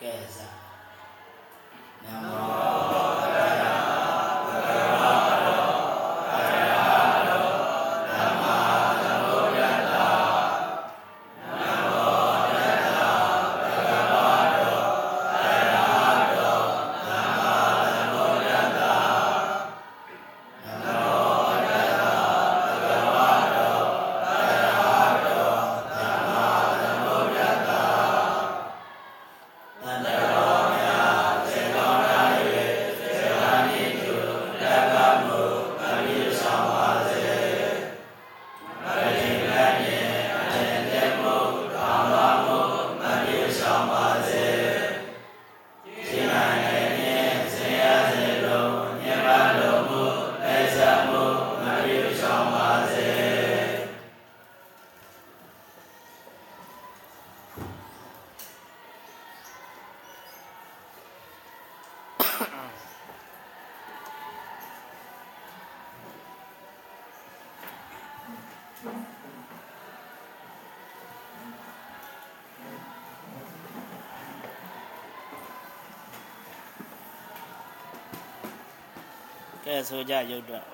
ကဲစား ကဲဆိုကြရုပ်တော့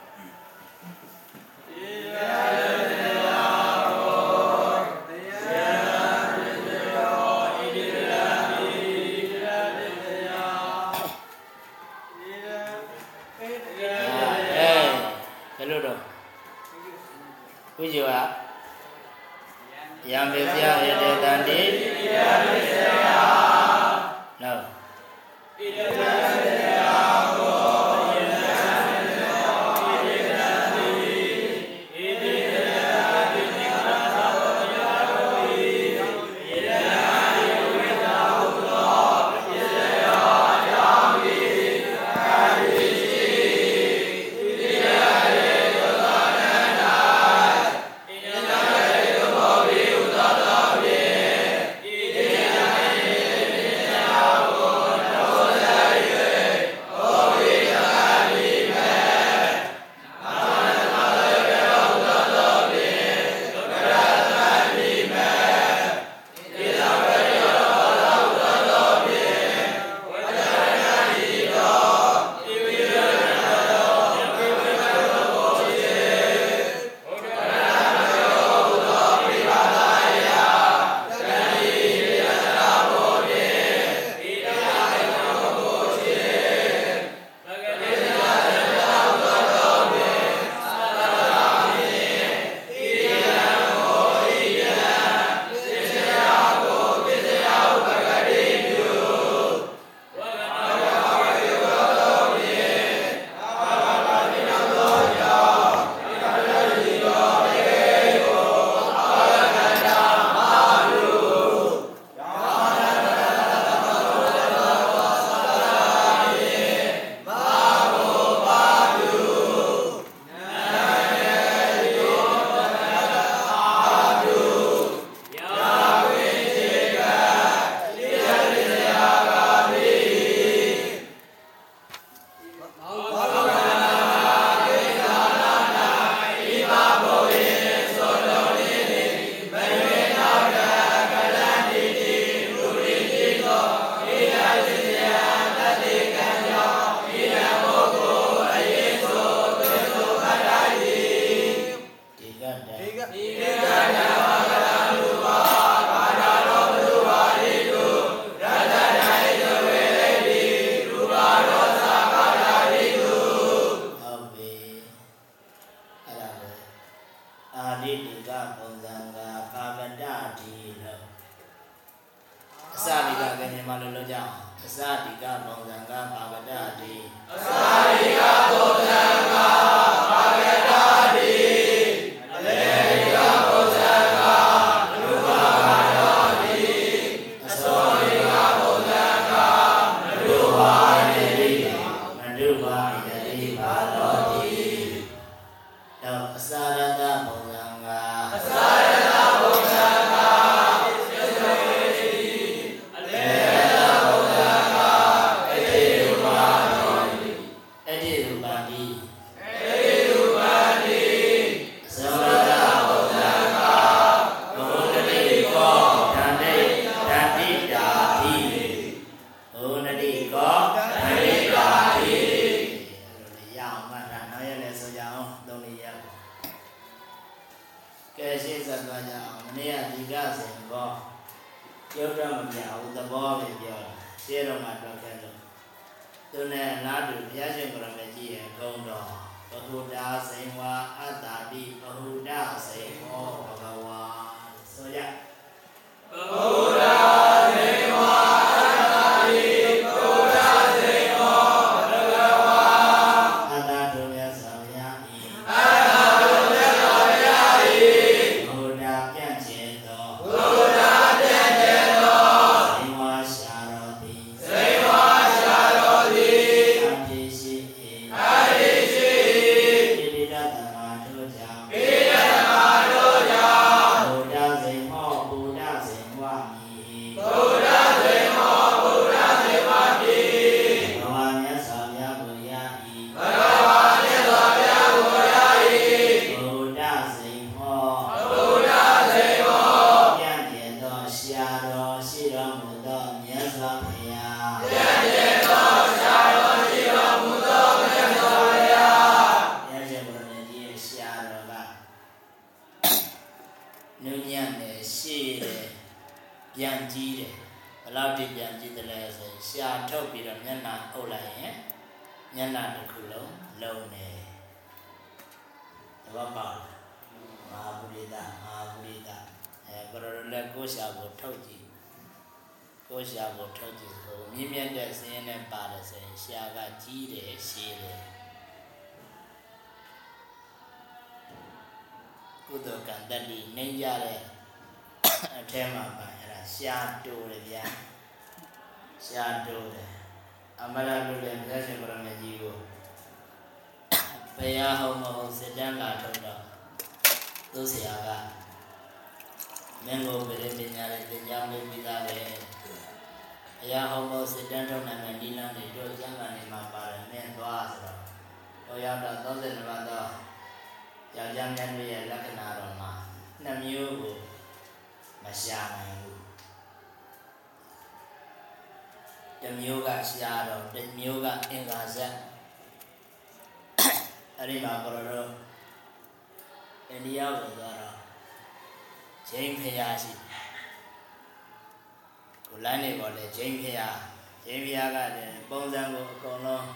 နေပေါ်လေဂျိန်းဖျားဂျိန်းဖျားကလည်းပုံစံကိုအကုန်လုံး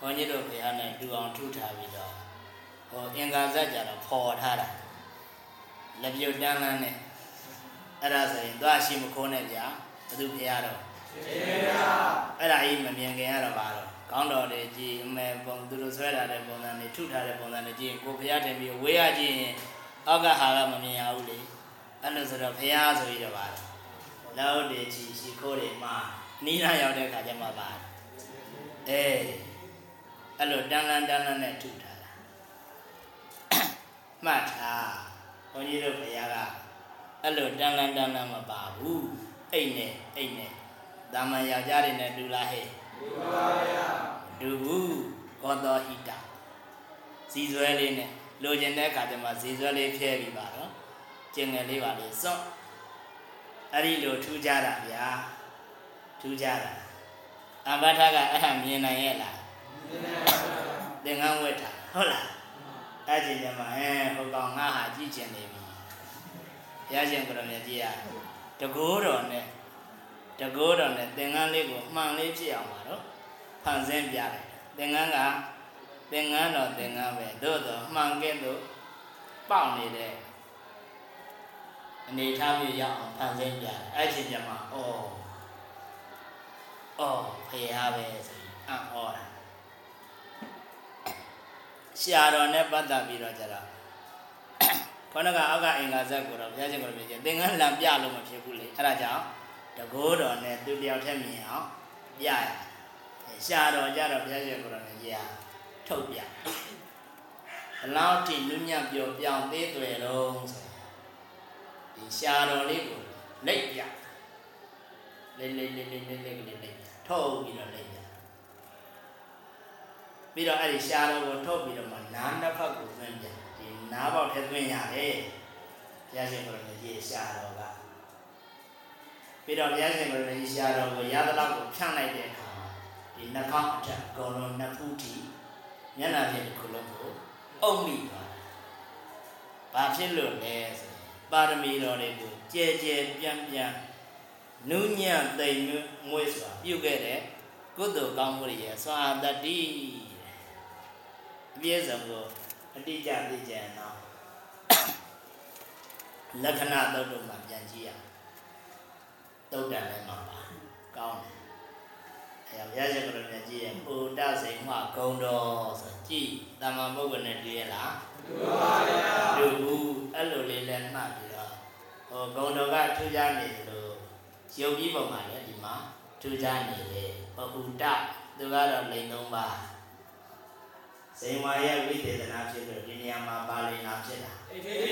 ဘုန်းကြီးတို့ဖျားနဲ့တူအောင်ထုထားပြီးတော့ဟိုအင်္ဂါဇက်ကြတော့ဖော်ထားတာလက်ပြုတ်တန်းလန်းနဲ့အဲ့ဒါဆိုရင်သွားရှိမခိုးနဲ့ဗျာဘသူဖျားတော့ရှင်ဗျာအဲ့ဒါကြီးမမြင်ခင်ရတော့ပါတော့ကောင်းတော်တွေကြည်အမေပုံသူတို့ဆွဲထားတဲ့ပုံစံတွေထုထားတဲ့ပုံစံတွေကြည့်ကိုဖျားတင်ပြီးဝေးရကြည့်ရင်အောက်ကဟာကမမြင်ရဘူးလေအဲ့လိုဆိုတော့ဖျားဆိုပြီးတော့ပါတော့ လောက်တွေချီရှိခိုးတွေမှာနီးနာရောက်တဲ့ခါကျမှပါအေးအဲ့လိုတန်းလန်းတန်းလန်းနဲ့ထုထားတာမှတ်ထားဘုန်းကြီးတို့ဖျားကအဲ့လိုတန်းလန်းတန်းလန်းမပါဘူးအိတ်နဲ့အိတ်နဲ့တာမန်ယောက်ျားတွေနဲ့တူလားဟဲ့တူပါဗျာဒုဘူးကောတော်ဟိတဇီဇွဲလေးနဲ့လိုချင်တဲ့အခါကျမှဇီဇွဲလေးဖြဲပြီးပါတော့ကျင်ငယ်လေးပါလေးစွန့် အဲ့ဒီလိုထူးကြတာဗျာထူးကြတာအဘထကအဲ့ဟာမြင်နိုင်ရဲ့လားမြင်နိုင်ပါဘူးသင်္ကန်းဝတ်တာဟုတ်လားအဲ့ဒီကျမှအဲဟိုကောင်ငါဟာကြည့်ကျင်နေပြီဘုရားရှင်ကိုရမြတ်ကြီးကတကိုးတော်နဲ့တကိုးတော်နဲ့သင်္ကန်းလေးကိုမှန်လေးဖြစ်အောင်ပါတော့ဖန်ဆင်းပြတယ်သင်္ကန်းကသင်္ကန်းတော်သင်္ကန်းပဲသို့တော့မှန်ကဲ့သို့ပေါက်နေတဲ့ အနေထားမျိုးရအောင်ဖန်ဆင်းပြတယ်အဲ့ဒီကျမှအော်အော်ဖရာပဲဆိုရင်အံ့ဩတာရှာတော်နဲ့ပတ်သက်ပြီးတော့ကြတော့ခေါင်းကအောက်ကအင်္ဂါဇက်ကိုတော့ဘုရားရှင်ကိုပြောချင်သင်္ကန်းလံပြလို့မဖြစ်ဘူးလေအဲ့ဒါကြောင့်တကိုးတော်နဲ့သူတယောက်ထက်မြင်အောင်ပြရရှာတော်ကြတော့ဘုရားရှင်ကိုယ်တော်နဲ့ကြာထုတ်ပြဘလောက်ထိနုညံ့ပြော့ပြောင်းသေးတယ်တော့ဆို ဒီရှာတော်လေးကိုလက်ပြလက်လက်လက်လက်လက်လက်လက်ထုတ်ပြီးတော့လက်ပြပြီးတော့အဲ့ဒီရှာတော်ကိုထုတ်ပြီးတော့မှနားနှစ်ဖက်ကိုသွင်းပြဒီနားပေါက်ထဲသွင်းရတယ်ဘုရားရှင်ကိုယ်တော်နဲ့ကြီးရှာတော်ကပြီးတော့ဘုရားရှင်ကိုယ်တော်ကြီးရှာတော်ကိုရသလောက်ကိုဖြန့်လိုက်တဲ့အခါမှာဒီနှာခေါင်းအထက်ဂေါလုံးနှစ်ဖူးထိမျက်နှာပြင်တစ်ခုလုံးကိုအုပ်မိသွားတယ်။ဘာဖြစ်လို့လဲဆိုရင် ပါရမီတော်တွေကိုကြဲကြဲပြန့်ပြန့်နုညံ့သိမ်မွေးဆိုတာပြုခဲ့တဲ့ကုသိုလ်ကောင်းမှုတွေရဲ့စွမ်းအားတတိအပြည့်စုံကိုအတိအကျသိကြအောင်လက္ခဏာသုတ်တုမှာပြန်ကြည့်ရသုတ်တန်လည်းမှာပါကောင်းတယ်အဲဘုရားရှင်ကလည်းကြည့်ရင်ပုဒ္ဒစိန်မှဂုံတော်ဆိုကြည့်တာမန်ပုဂ္ဂိုလ်နဲ့တွေ့ရလား တွေ့ပါဗျာတွေ့ဘူးအဲ့လိုလေးလည်းမှတ်ပြီးတော့ဟိုဂုံတော်ကထူးခြားနေတယ်လို့ရုပ်ပြီးပုံမှာလည်းဒီမှာထူးခြားနေတယ်ပဟုတသူကတော့လိန်သုံးပါဇိမ်ဝါရဲ့ဝိသေသနာဖြစ်လို့ဒီနေရာမှာပါလိန်နာဖြစ်တာအေးအေး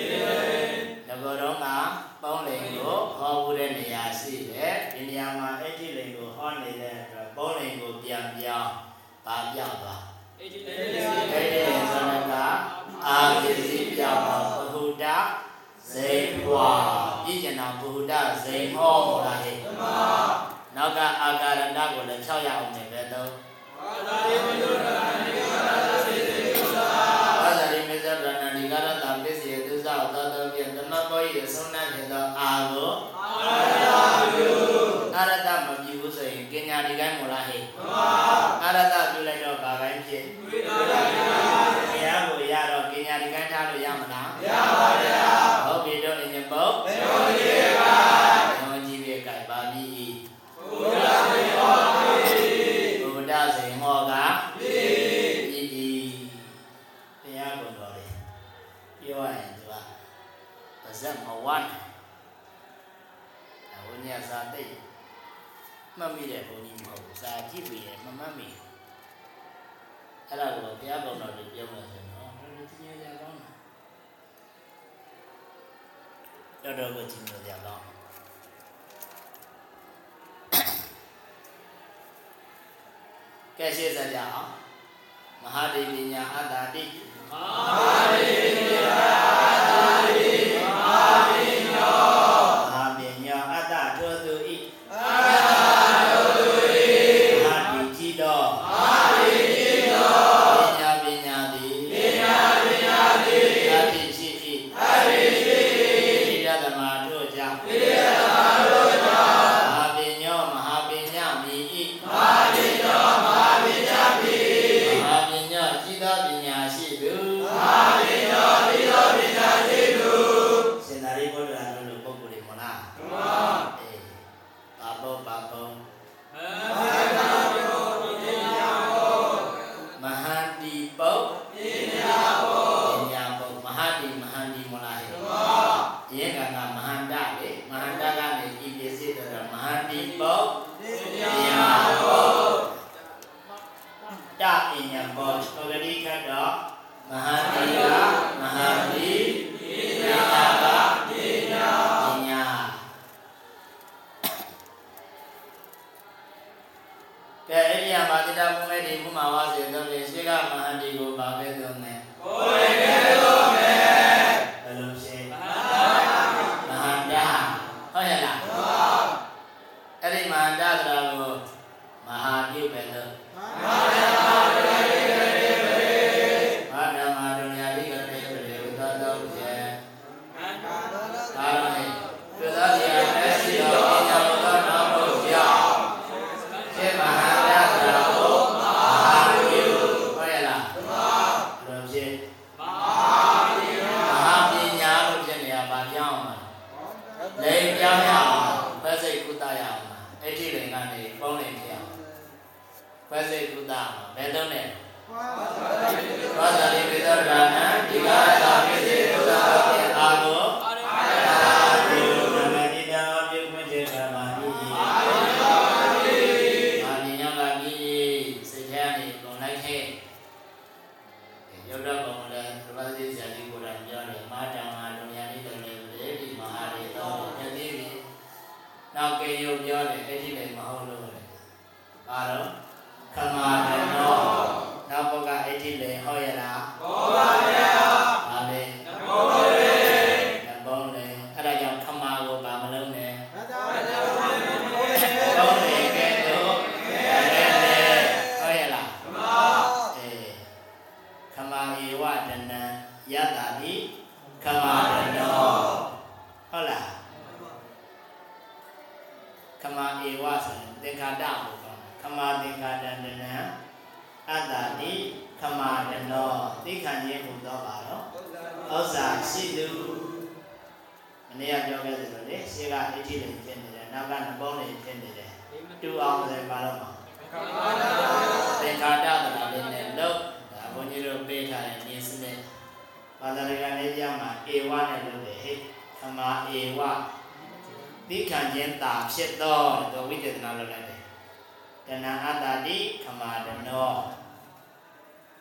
ငကောတော့ကပေါင်းလိန်ကိုဟောဖို့တဲ့နေရာရှိတယ်ဒီနေရာမှာအဲ့ဒီလိန်ကိုဟောနေတဲ့အတွက်ပေါင်းလိန်ကိုပြန်ပြောင်းပါပြောက်သွားအဲ့ဒီလိန်အဲ့ဒီလိန်ဆိုတော့က အာပစ္စည်းပြောင်းတော့ဘုဒ္ဓဇိမ်ဘွာပြည်ကျင်တော်ဘုဒ္ဓဇိမ်ဟောမလားဟဲ့မှန်နောက်ကအာကာရဏကိုလည်း6ရအောင်နေပဲတော့အာသာရိမယု လို့ရမလားမရပါဗျာဟုတ်ပြီတော့အင်ညပုတ်သေဝတိကဘုရားကြီးရဲ့ကပါပြီဘုရားရှင်ဟောပြီဘုရားရှင်ဟောကပြီပြီတရားကိုတော်လေပြောရရင်သူကပါဇက်မဝတ်အဝညာစာတိတ်မှတ်မိတဲ့ဘုန်းကြီးမဟုတ်ဘူးစာကြည့်ပြီးရမမှတ်မိအဲ့ဒါကိုဘုရားကောင်းတော်တွေပြောမှဆိုတော့ဟိုဒီညရကောင်းတာတော်တော်ကိုကြည့် လို့ရကောင်းကဲရှင်းစကြအောင်မဟာဒေဝညာအတ္တတိ တော့ မှာသင်္ခါတတရာလေးနဲ့လုံးဒါဘုန်းကြီးတို့ပေးထားတဲ့ဉာဏ်စနစ်ဘာသာရေးကနေကြမှာဧဝနဲ့လုပ်တယ်ဟဲ့ခမဧဝသိခံခြင်းတာဖြစ်သောတော့ဝိသေသနာလုပ်လိုက်တယ်တဏှာအတ္တတိခမတနော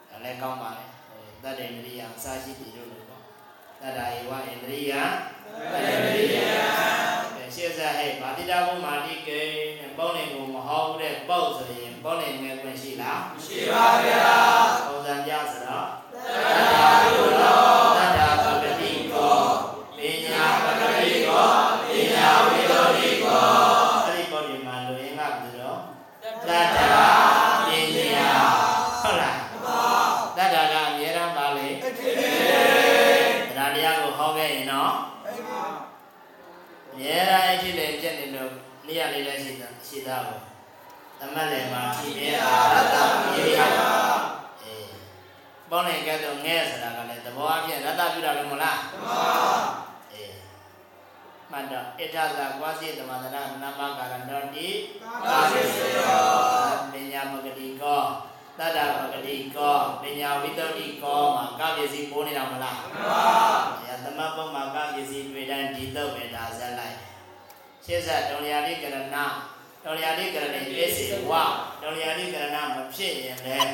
ဒါလည်းကောင်းပါလေဟိုတတ္တေမရိယအစာရှိပြီလို့လို့ပေါ့တတ္တာဧဝဣန္ဒြိယတတ္တေမရိယ ရှေ့ဆက်ဟဲ့ဗာတိတာဘုမာတိကေနဲ့ပေါင်းနေကိုမဟောဘူးတဲ့ပေါ့ဆိုရင်ပေါင်းနေငယ်ခွင့်ရှိလားရှိပါဗျာ နေလို့နေရာလေးလည်းရှိတာရှိတာကိုသမတ်လည်းမှာဖြစ်ပြအာရတ္တပြေရအေးပေါင်းနေကြတော့ငဲဆိုတာကလည်းသဘောအဖြစ်ရတ္တပြုတာလည်းမဟုတ်လားအေးမှတ်တော့ဣထသာကွာစီသမန္တရနမကာရဏောတိပါစိစေယောပညာပဂတိကောတတ္တပဂတိကောပညာဝိတ္တိကောမှာကပစ္စည်းပိုးနေတာမလားမှန်ပါဗျာသမတ်ပုံမှာကပစ္စည်းတွေ့တိုင်းဒီတော့ပဲဒါဆက်လိုက် ရှင်းဆက်တုံလျာတိကရဏတုံလျာတိကရဏဧစေဝတုံလျာတိကရဏမဖြစ်ရင်လည်း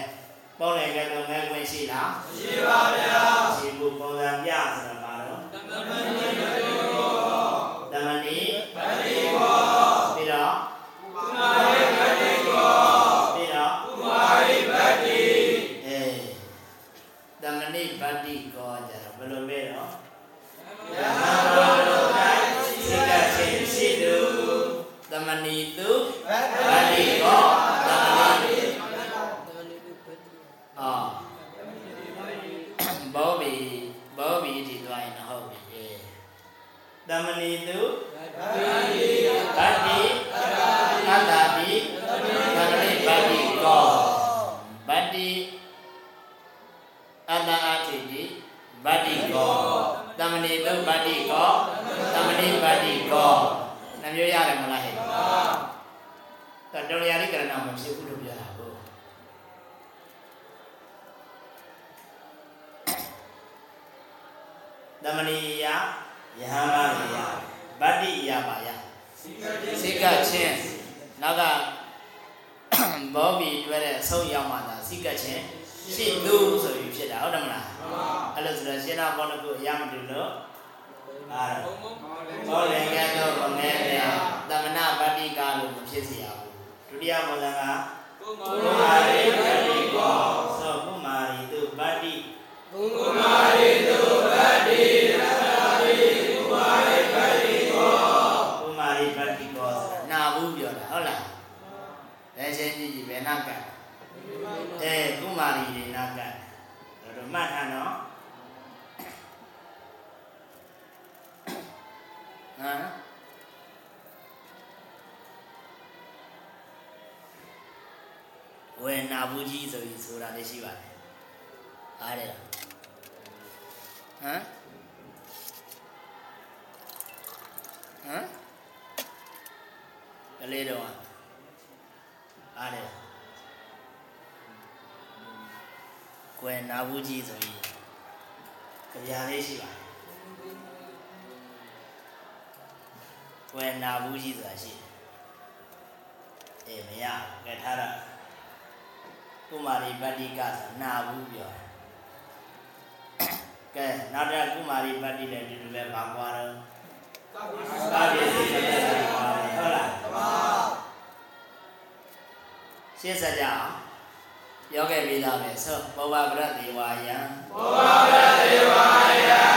ပေါင်းလည်းကတော့ငဲခွင့်ရှိလားရှိပါဗျာရှိဘူးပုံစံပြဆိုတာပါတော့သမဏိပတိကောတမဏိပတိ တမဏိတုဗတ္ဗတ္တိကောတမဏိအာဘောဘီဘောဘီဒီသွားရင်ဟုတ်ပြီအေးတမဏိတု ဘူးကြီးဆိုပြီးကြရာလေးရှိပါတယ်ဝယ်နာဘူးကြီးဆိုတာရှိတယ်။အေးမရကဲထားတော့ကုမာရီပတ္တိကဆိုနာဘူးပြောတယ်။ကဲနောက်တစ်ကုမာရီပတ္တိလည်းဒီလိုပဲပါကွာတော့ပါရစီပတ္တိပါတယ်ဟုတ်လား။ရှင်းစကြအောင် ပြောခဲ့ပြီးသားပဲဆိုဘောဝဗရတေဝယံဘောဝရတေဝယံ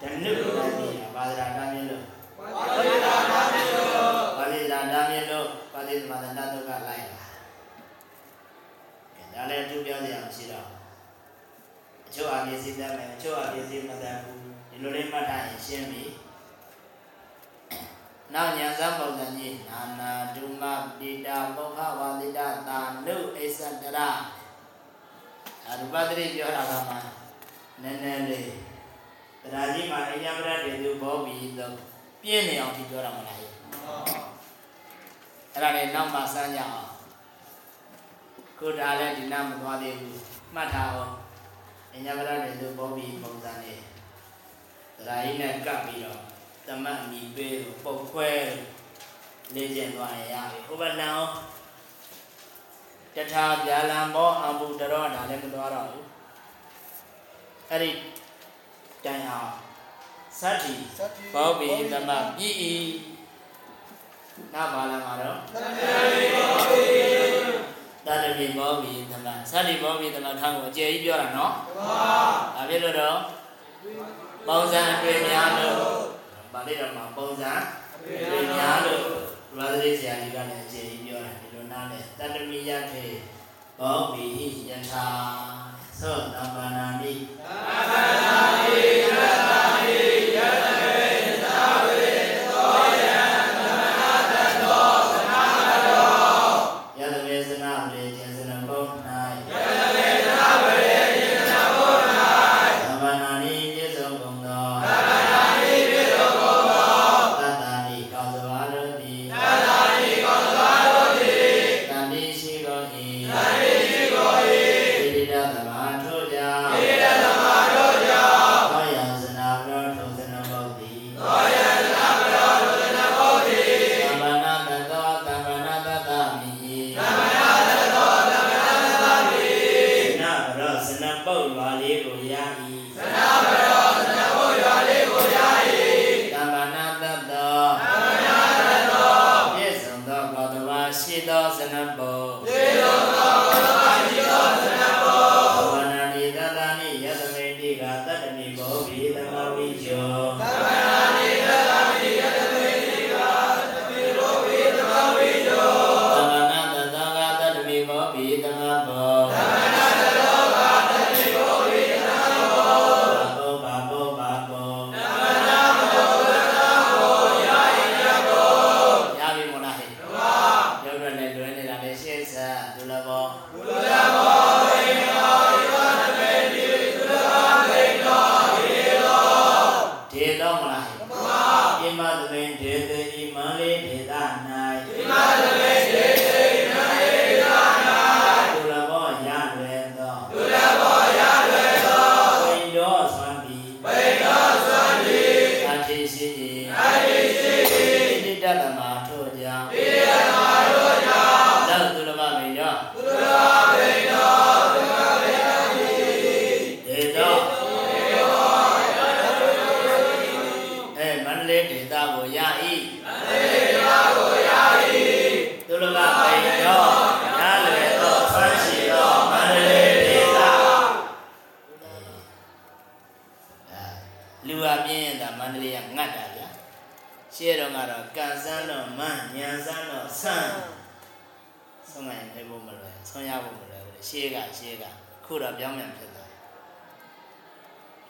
ဓနုတန်ကြီးပါဒရာတမ်းလို့ပါဠိရာတမ်းလို့ပါဠိရာတမ်းလို့ပါဠိသမန္တတုကလိုက်လာဒါလည်းသူပြောစရာမရှိတော့အချို့အာပစ္စည်းသက်မယ်အချို့အာပစ္စည်းမသက်ဘူးဒီလိုလေးမှတ်ထားရင်ရှင်းပြီနောက်ညာစပုံစံကြီးနာနာဒုမပိတာပုခဝါတိတတာနုအိသတရအရူပတရိပြောတာကမှနည်းနည်းလေး တရားကြီးမှာအညာပရတေသူဘောဘီတော့ပြည့်နေအောင်ဒီပြောတာမလားအဲ့ဒါလေးနောက်မှစမ်းကြအောင်ခုဒါလည်းဒီနာမသွားသေးဘူးမှတ်ထားအောင်အညာပရတေသူဘောဘီပုံစံလေးတရားကြီးနဲ့ကပ်ပြီးတော့တမတ်မီပေးလို့ပုတ်ခွဲလေ့ကျင့်သွားရပြီဥပလံတထာဗျာလံဘောအဘုတရောဒါလည်းမသွားတော့ဘူးအဲ့ဒီ တိုင်အောင်သတ္တိဘောဘိသမပြည်ဤနာဘာလမှာတော့တတ္တိဘောဘိတတ္တိဘောဘိသမသတ္တိဘောဘိသမခန်းကိုအကျယ်ကြီးပြောတာနော်မှန်ပါဒါဖြစ်လို့တော့ပုံစံအတွေ့များလို့ဗာလိတော်မှာပုံစံအတွေ့များလို့ရသလေးဆရာကြီးကလည်းအကျယ်ကြီးပြောတာဒီလိုနားနဲ့တတ္တမိယထေဘောဘိယထာ သောတမ္ပနာမိတမ္ပနာမိ မလွယ်ဆုံးရဖို့မလွယ်ဘူးလေရှေ့ကရှေ့ကခုတော့ပြောင်းပြန်ဖြစ်သွား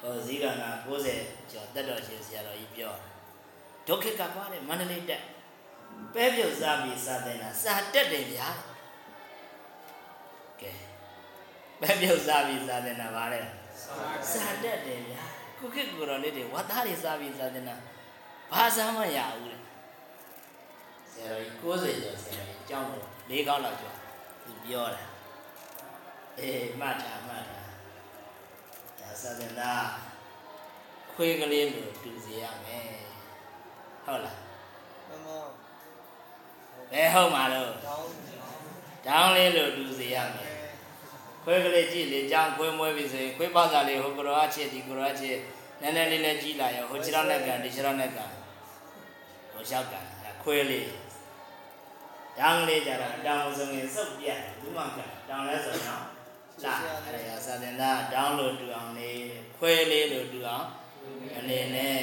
ဟောဇီကနာ90ကျော်တက်တော်ရှင်ဆရာတော်ကြီးပြောဒုက္ခကပွားတဲ့မန္တလေးတက်ပဲပြုတ်စားပြီးစားတဲ့လားစာတက်တယ်ဗျာကဲပဲပြုတ်စားပြီးစားတဲ့လားဗါလဲစာတက်တယ်ဗျာခုခေတ်ကိုတော်လေးတွေဝတ်သားတွေစားပြီးစားတဲ့လားဘာစားမှရဘူးလေဆရာတော်ကြီး90ကျော်ဆရာတော်ကြီးကြောင်းတော့၄ကောက်လောက်ကျော် သူပြောတာအေးမှတ်တာမှတ်တာဒါစားတဲ့လားခွေးကလေးလိုတူစီရမယ်ဟုတ်လားမမဘယ်ဟုတ်မှာလို့တောင်းဒေါင်းလေးလို့လူစီရမယ်ခွေးကလေးကြည့်လေကြောင်းခွေးမွေးပြီဆိုရင်ခွေးပေါက်စာလေးဟိုကရောအချစ်ဒီကရောအချစ်နည်းနည်းလေးနဲ့ကြည့်လာရောဟိုခြေထောက်နဲ့ကန်ဒီခြေထောက်နဲ့ကန်ဟိုလျှောက်ကန်ခွေးလေး ဒေါင်းလေးကြတော့တောင်ဆိုရင်စုပ်ပြတ်ဘူးမှကန်တောင်လဲဆိုရင်တော့လာအဲ့ဒါသာသနာဒေါင်းလို့တူအောင်နေခွေးလေးလို့တူအောင်အနေနဲ့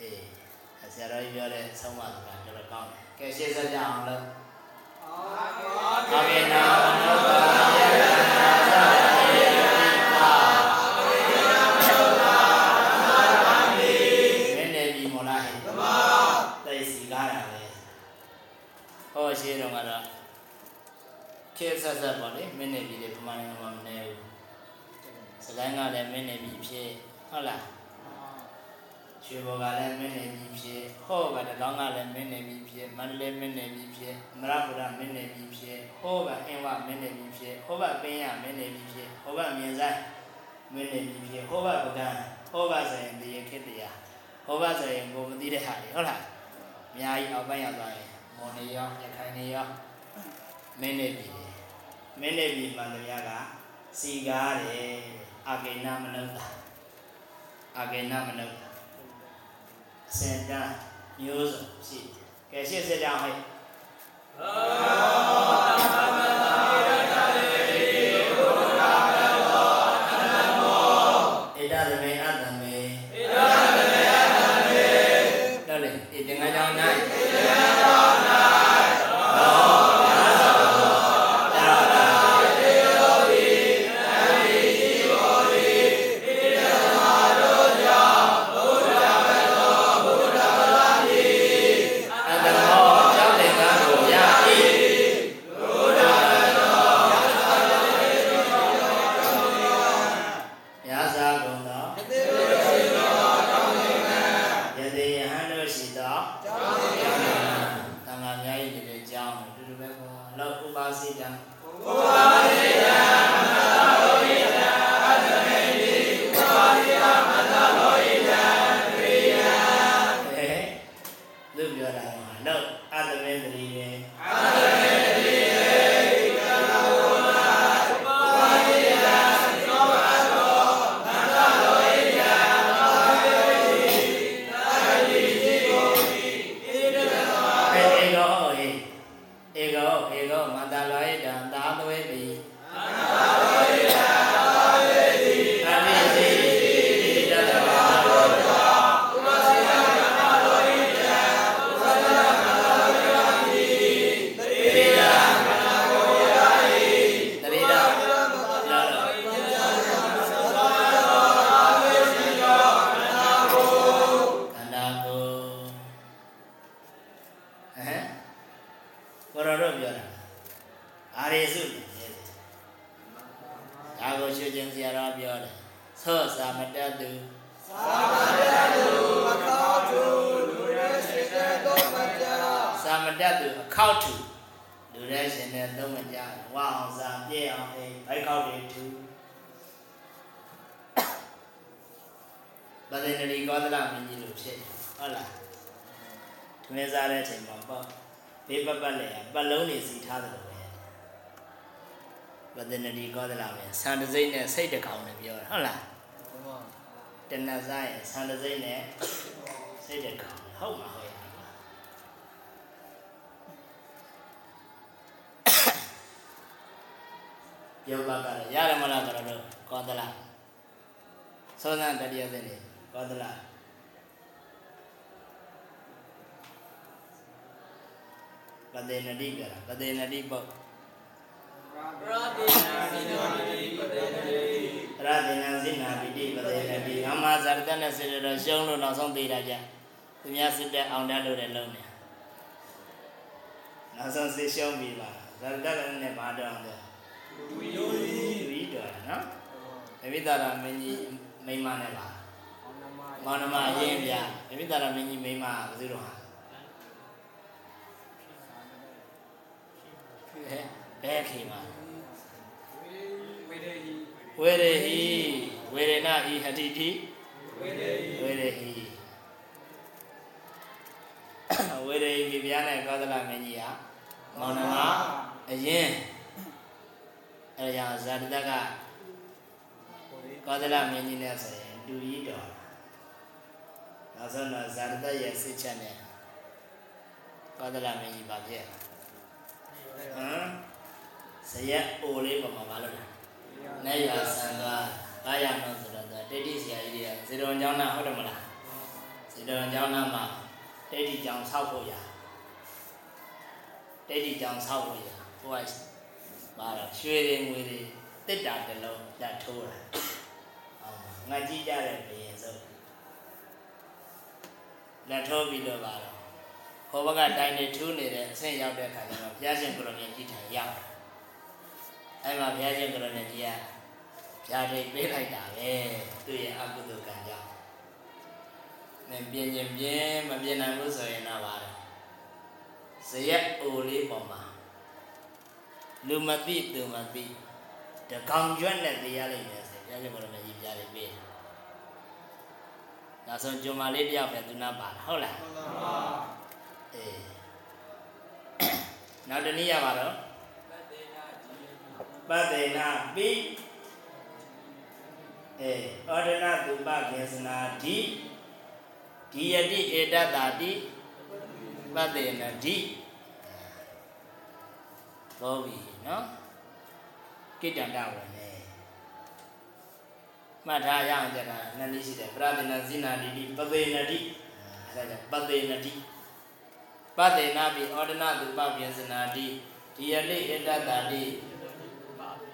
အေးဆရာတော်ကြီးပြောတဲ့ဆုံးမစကားတော်တော်ကောင်းတယ်ကဲရှင်းစကြအောင်လို့အာမေနာနောပါ ခေတ်ဆက်ဆက်ပါလေမင်းနေပြီလေပမာဏမှာမနေဘူးစကိုင်းကလည်းမင်းနေပြီဖြစ်ဟုတ်လားရွှေဘော်ကလည်းမင်းနေပြီဖြစ်ဟောကတကောင်းကလည်းမင်းနေပြီဖြစ်မန္တလေးမင်းနေပြီဖြစ်မရပူရမင်းနေပြီဖြစ်ဟောကအင်းဝမင်းနေပြီဖြစ်ဟောကပင်းရမင်းနေပြီဖြစ်ဟောကမြင်ဆိုင်မင်းနေပြီဖြစ်ဟောကပကံဟောကဆိုရင်ဒီခေတ္တရာဟောကဆိုရင်ကိုမသိတဲ့ဟာတွေဟုတ်လားအများကြီးအောက်ပိုင်းရောက်သွားရင်မော်နေရောရခိုင်နေရော မင်းနေပြီမင်းနေပြီမှန်တရားကစီကားတယ်အာကေနမနုဿအာကေနမနုဿစင်တန်းမျိုးစုံရှိတယ်ကဲရှင်းစကြအောင်ဟဲ့ဣ ဗဒင်ရီကောသလမင်းဆန်တစိမ့်နဲ့စိတ်တကောင်နဲ့ပြောတယ်ဟုတ်လားတဏ္ဍစားရင်ဆန်တစိမ့်နဲ့စိတ်တကောင်ဟုတ်မှာဟုတ်ရဲ့ယောဘကလည်းရတယ်မလားဆိုတော့ကောသလသောသံတတိယသင်နေကောသလပဒေနတိကရပဒေနတိပုတ် ရဒေနစိနာပိတိပဒေနတိအမဇာတနဲ့စေရရှုံးလို့နောက်ဆုံးသေးတာကြသူများစစ်တဲ့အောင်တတ်လို့လည်းလုံးနေနောက်ဆုံးစစ်ရှုံးပြီပါဇာတနဲ့ဘာတော့တယ်ဝီတော်နော်အမိတာရမင်းကြီးမိမနဲ့ပါမောင်နှမအရင်ပြအမိတာရမင်းကြီးမိမဘယ်သူတော့ဟာဘယ် ဘယ်ခေမှာဝေရဟိဝေရဏဟိဟတိတိဝေရဟိဝေရဟိမိဖုရားနဲ့ကောသလမင်းကြီးဟာမောင်နှမအရင်အဲဒါကြောင့်ဇာတတကကောသလမင်းကြီးနဲ့ဆိုရင်တူကြီးတော်နောက်ဆုံးတော့ဇာတတရဲ့စိတ်ချက်နဲ့ကောသလမင်းကြီးပါဖြစ်ဟမ် ဇရက်အိုလေးပေါ်မှာမလုပ်လားနဲ့ရဆန်သွားဘာရမလို့ဆိုတော့တိတိဆရာကြီးတွေကဇေတော်ကျောင်းသားဟုတ်တယ်မလားဇေတော်ကျောင်းသားမှာတိတိကျောင်းဆောက်ဖို့ရတိတိကျောင်းဆောက်ဖို့ရဟိုကပါတော့ရွှေတွေငွေတွေတစ်တာတစ်လုံးလက်ထိုးတာငါကြည့်ကြတဲ့ဘယင်စုပ်လက်ထိုးပြီးတော့ပါတော့ဟိုဘက်ကတိုင်းနေထူးနေတဲ့အဆင့်ရောက်တဲ့ခါကျတော့ဘုရားရှင်ကိုလိုမြတ်ကြီးထံရောက် အဲ့မှာဘုရားရှင်ကိုလိုမြတ်ကြီးကဖြာထိတ်ပေးလိုက်တာပဲသူ့ရဲ့အကုသိုလ်ကံကြောင့်မပြင်းရင်ပြင်းမပြင်းနိုင်ဘူးဆိုရင်တော့ပါတော့ဇရက်အိုလေးပေါ်မှာလူမသိသူမသိတကောင်ကျွတ်နဲ့တရားလိုက်မယ်ဆိုရင်ဘုရားရှင်ကိုလိုမြတ်ကြီးဖြာထိတ်ပေးတယ်နောက်ဆုံးဂျုံမာလေးတယောက်ပဲသူနာပါတာဟုတ်လားအေးနောက်တနည်းရပါတော့ ပတ္တေနာပိအေဩဒနာတုပကေသနာတိဒီယတိဧတတ္တာတိပတ္တေနတိသောပြီနော်ကိတ္တန္တဝင်နေမှတ်ထားရအောင်ကြတာနှစ်နည်းရှိတယ်ပရဒိနာဇိနာတိတိပသေနတိအဲဒါကြောင့်ပသေနတိပတ္တေနာပိဩဒနာတုပကေသနာတိဒီယတိဧတတ္တာတိ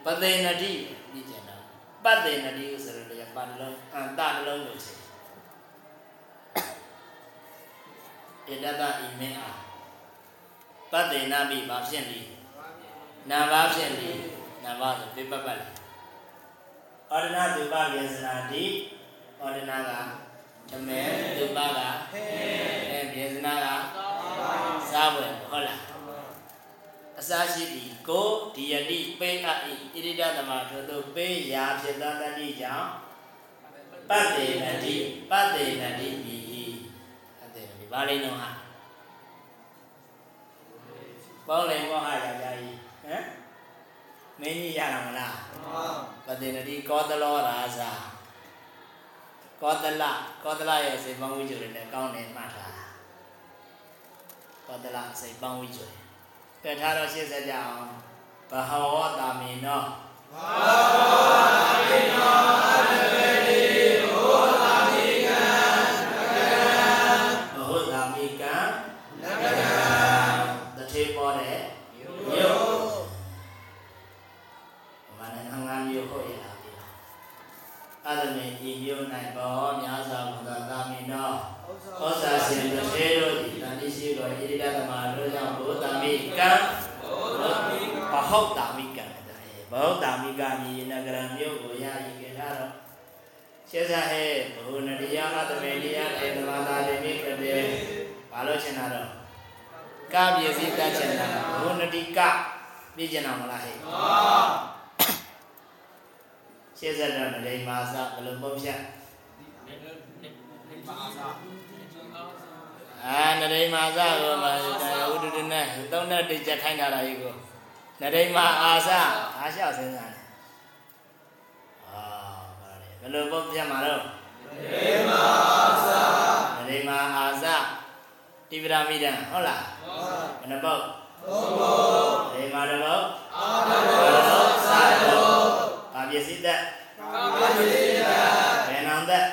ပသေနတိဒီကျင်တော့ပတ္တေနတိဆိုရတဲ့ပါဠိလုံးအန်တလုံးလို့ရှိတယ်ဧတတ္တဣမေအာပတ္တေနာပိဘာဖြစ်လိနာဘာဖြစ်လိနာဘာဆိုပြပပတ်လေဩဒနာတုပကေသနာတိဩဒနာကဓမေတုပကဟဲအဲကေသနာကစားဝယ်ဟုတ်လား အစာရှိသည်ကိုဒီယတိပိအဣဣရိဒသမထိုသို့ပေးရာဖြစ်သောတတိကြောင့်ပတ္တေနတိပတ္တေနတိဤပတ္တေနတိဘာလိမ့်တော့ဟာပေါင်းလိုက်မောဟရာကြာကြီးဟမ်မင်းကြီးရတာမလားပတ္တေနတိကောသလောရာဇာကောသလကောသလရဲ့စေပေါင်းဝိဇ္ဇုတွေနဲ့ကောင်းတယ်မှတ်ထားကောသလစေပေါင်းဝိဇ္ဇု တွေပြထားတော့ရှင်းစကြအောင်ဘဟဝတာမိနောဘ ဘဟုတ်တာမိကံတဲ့ဘဟုတ်တာမိကမြေနဂရမြို့ကိုရည်ကြထားတော့ရှေးစားဟဲ့ဘုနတရားအတမေတရားတေသမာသာလိမိကပြေဘာလို့ရှင်းတာတော့ကပြည့်စည်တတ်ချင်တာဘုနတိကပြည့်ချင်တာမလားဟဲ့ရှေးစားတော့နေမာစဘယ်လိုပုံဖြတ်အာနရိမာစကိုမဥဒုဒနဲ့သုံးနဲ့တိကျခိုင်းတာလားကြီးကို နရိမာအာစအားလျှောက်စဉ်းစားတယ်အာဘာလဲဘယ်လိုပုံဖြတ်မှာတော့နရိမာအာစနရိမာအာစတိပရာမိဒံဟုတ်လားဘယ်နှပုတ်သုံးပုတ်နရိမာတစ်ပုတ်အာတစ်ပုတ်စာတစ်ပုတ်ဘာပစ္စည်းသက်ကာပစ္စည်းသက်ဘယ်နံသက်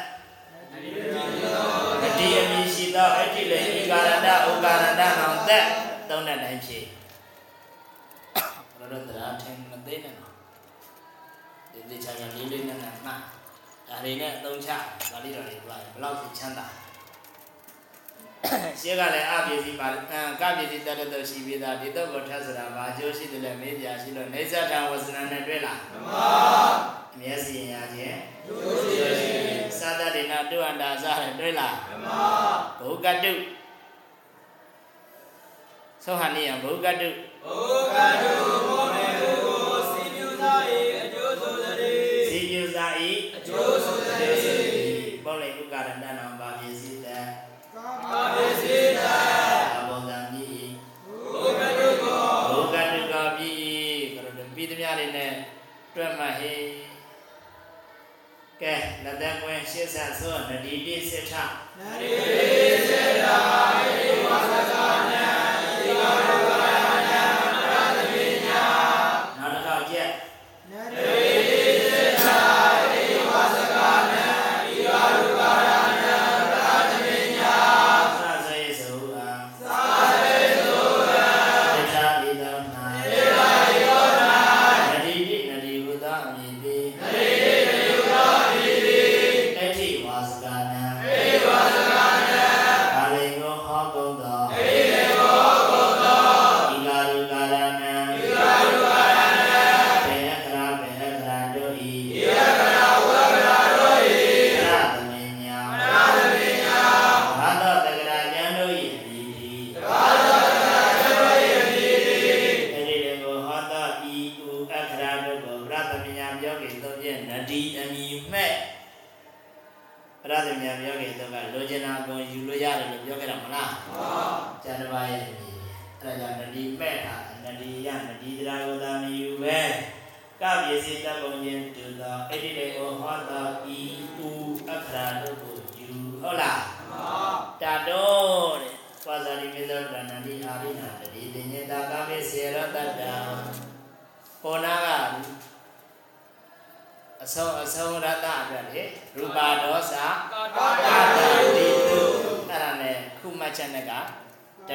တတိယမီရှိသောအဋ္ဌိလေဤကာရတဥကာရတနောင်သက်သုံးတဲ့တိုင်းဖြည့်ဘယ်လိုတရားထင်မ သိနဲ့နော်ဒီဒီချာချာလေးလေးနဲ့နဲ့မှဒါတွေနဲ့အသုံးချပါဠိတော်တွေပြောရင်ဘယ်လောက်ချမ်းသာရှင်းကလည်းအပစ္စည်းပါအကပစ္စည်းတတ်တဲ့ရှိပြီးသားဒီတော့ကိုထပ်ဆိုတာဘာကျိုးရှိတယ်လဲမေးပြရှိလို့နေဇတံဝဇနနဲ့တွေ့လားမှန်ပါအမျက်စီရင်ရခြင်းကျိုးရှိသာတတိနာတုအန္တာစရတွေ့လားမှန်ပါဘုကတုသောဟနိယဘုကတုဘုကတုမော ကဲလက်သက်ကွင်းရှေ့ဆက်စွနဒီတိစစ်ထနဒီတိစစ်ထ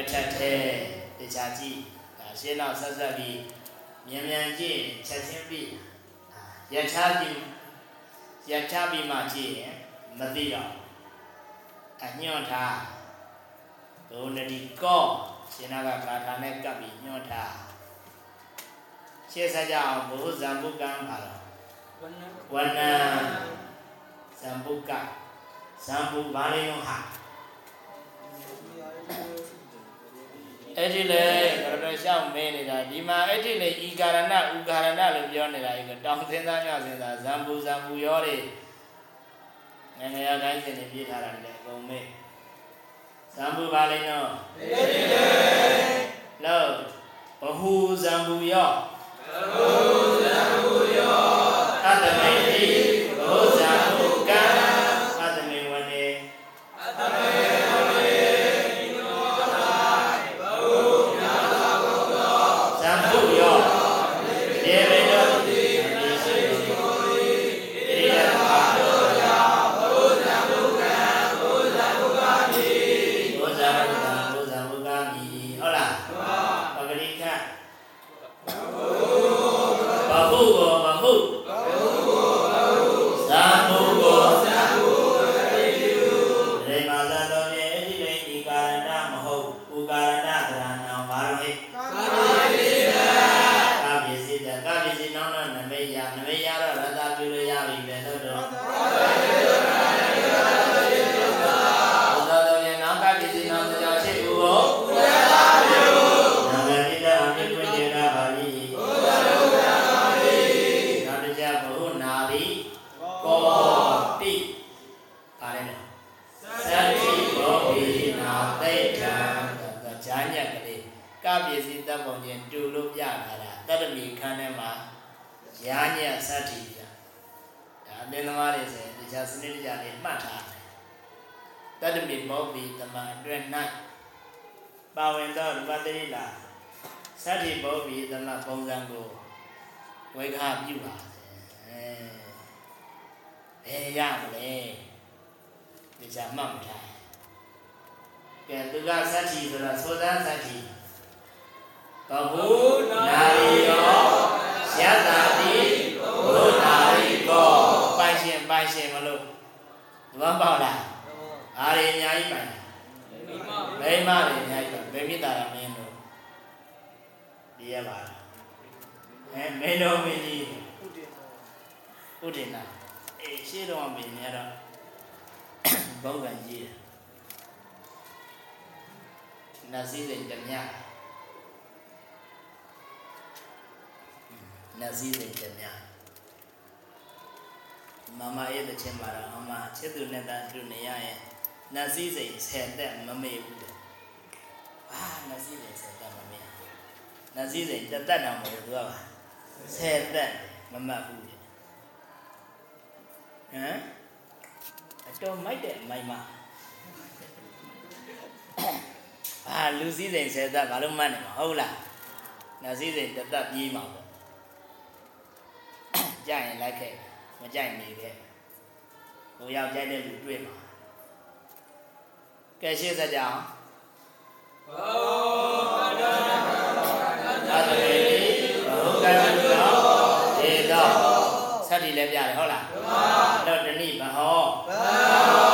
တစ်ချက်တည်းတရားကြည့်ဒါရှင်းတော့ဆက်ဆက်ပြီးမြန်မြန်ကြည့်ချက်ချင်းပြီးယထာပြီးယထာပြီးမှကြည့်ရင်မသိတော့အညွန့်ထားဒုနတိကောရှင်နာကကာထာနဲ့ကပ်ပြီးညွန့်ထားရှင်းဆက်ကြအောင်ဘုဇံဘုကံပါတော့ဝဏဝဏဇံဘုကဇံဘုဘာလေးယောဟာ အဲ့ဒီလေကရဏရှောက်မင်းနေတာဒီမှာအဲ့ဒီလေဤကာရဏဥကာရဏလို့ပြောနေတာဤကတောင်စင်းသားညစင်းသားဇံပူဇံပူရောတွေငငယ်ရတိုင်းစင်နေပြေးထားတာလေအကုန်မေးဇံပူပါလိမ့်နော်အဲ့ဒီလေလို့ဘဟုဇံပူရောဘဟုဇံပူရောသတ္တမေ နတ်စည်းစိမ်ကြများမမရဲ့တခြင်းပါတော့အမချစ်သူနဲ့တာသူနေရရဲ့နတ်စည်းစိမ်ဆယ်တက်မမေ့ဘူးတဲ့အာနတ်စည်းစိမ်ဆယ်တက်မမေ့နတ်စည်းစိမ်တက်တက်တော့မဟုတ်ဘူးသူကပါဆယ်တက်မမှတ်ဘူးတဲ့ဟမ်အတော်မိုက်တဲ့မိုက်မဘာလူစည်းစိမ်ဆယ်တက်ဘာလို့မှတ်နေမှာဟုတ်လားနတ်စည်းစိမ်တက်တက်ပြေးမှာပေါ့ ကြိုက်ရင်လိုက်ခဲ့မကြိုက်နေခဲ့ဟိုရောက်ကြိုက်တဲ့လူတွေ့မှာကဲရှေ့ဆက်ကြအောင်သာသမေတိဘဟုကတ္တသောဒေသောသတ္တိလည်းပြတယ်ဟုတ်လားမှန်ပါတော့တဏိဘဟောဘု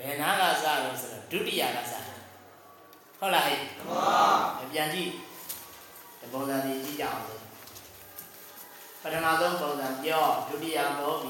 ဘယ်နာကစတော့ဆိုတော့ဒုတိယကစတယ်ဟုတ်လားဟဲ့ပြန်ကြည့်ဒီပုံစံလေးကြည့်ကြအောင်လေပထမဆုံးပုံစံပြောဒုတိယဘောဘီ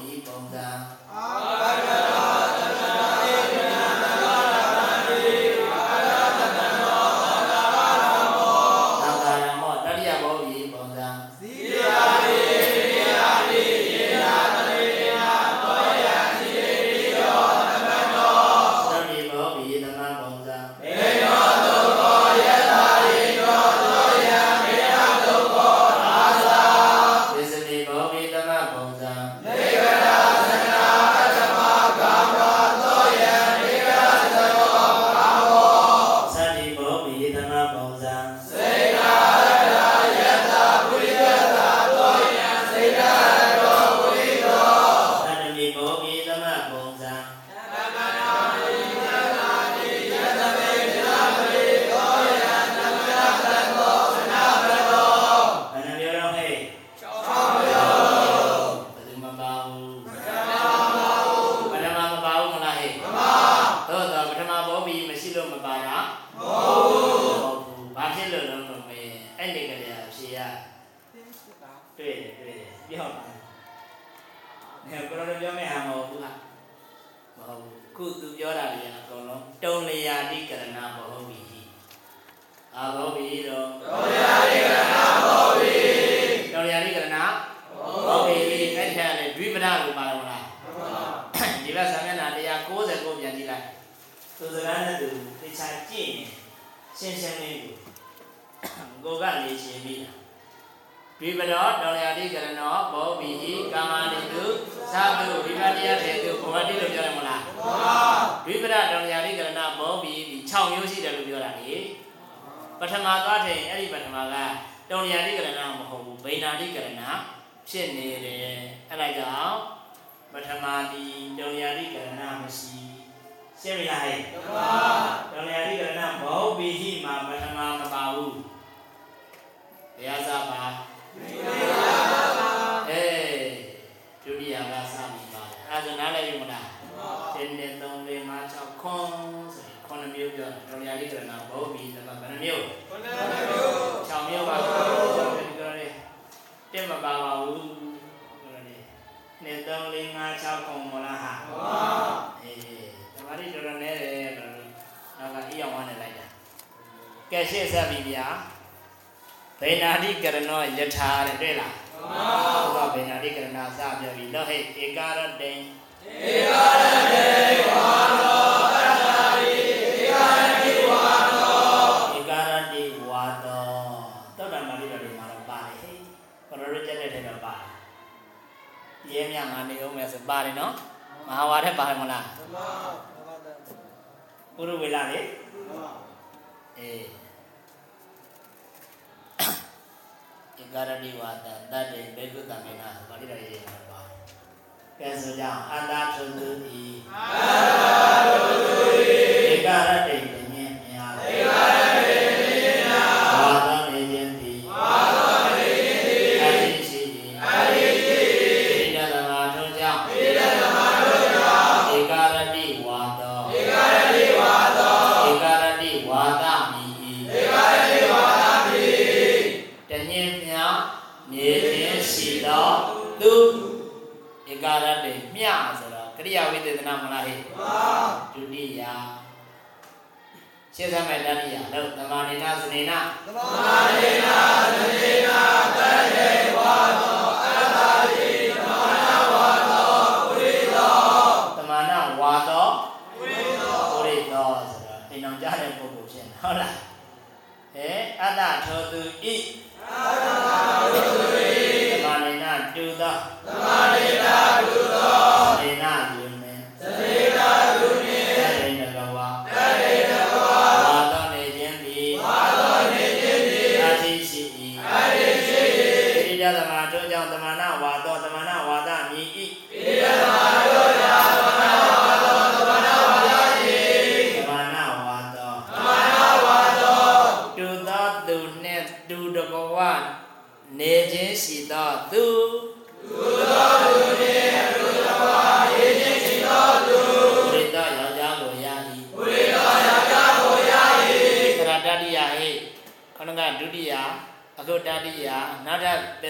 ပထမသွားထင်အဲ့ဒီပထမကတောလျာတိကရဏမဟုတ်ဘူးဗိနာတိကရဏဖြစ်နေတယ်အဲ့ဒါကြောင့်ပထမဒီတောလျာတိကရဏမရှိရှင်းပြီလားဟဲ့တောလျာတိကရဏဘောဘီဟိမှာပထမမပါဘူးတရားစားပါအေးဒုတိယကစပြီပါအဲဒါနားလည်းယူမလားတင်းတင်း3 4 5 6ခွန်ဆိုရင်ခုနှစ်မျိုးပြော တယ်တော်ရည်လေးကနာဘောဘီသမဘယ်နှမျိုး6မျိုးပါပြောတယ်တင်းမပါပါဘူးနေ3 4 5 6ခွန်မလားဟာအေးတမာရီတော်တော်နဲတယ်တော့နောက်ကအိအောင်ဝမ်းနေလိုက်တာကဲရှေ့ဆက်ပြီဗျာဗေနာတိကရဏောယထာတဲ့တွေ့လားဘုရားဗေနာတိကရဏစပြောပြီးတော့ဟဲ့ဧကာရတေဧကာရတေဝါ ငါနေအောင်မယ်ဆိုပါတယ်နော်မဟာဝါဒပါတယ်မလားပုရဝေလာလေအေးဧကာရတိဝါဒတတ္တေဘေကုတမေနာပါဠိတော်ရေးမှာပါကကဲဆိုကြအောင်အတ္တထုသူဤအတ္တထုသူဤဧကရတိတညင်မြာဧကရ တိယရှင်းစမဲ့တတိယလို့သမာနေနာစနေနာသမာနေနာစနေနာတရေဝါသောအတ္တတိသမာနဝါသောပုရိသောသမာနဝါသောပုရိသောပုရိသောဆိုတော့အိမ်အောင်ကြားတဲ့ပုဂ္ဂိုလ်ဖြစ်နေဟုတ်လားဟဲ့အတ္တထောသူဤအတ္တ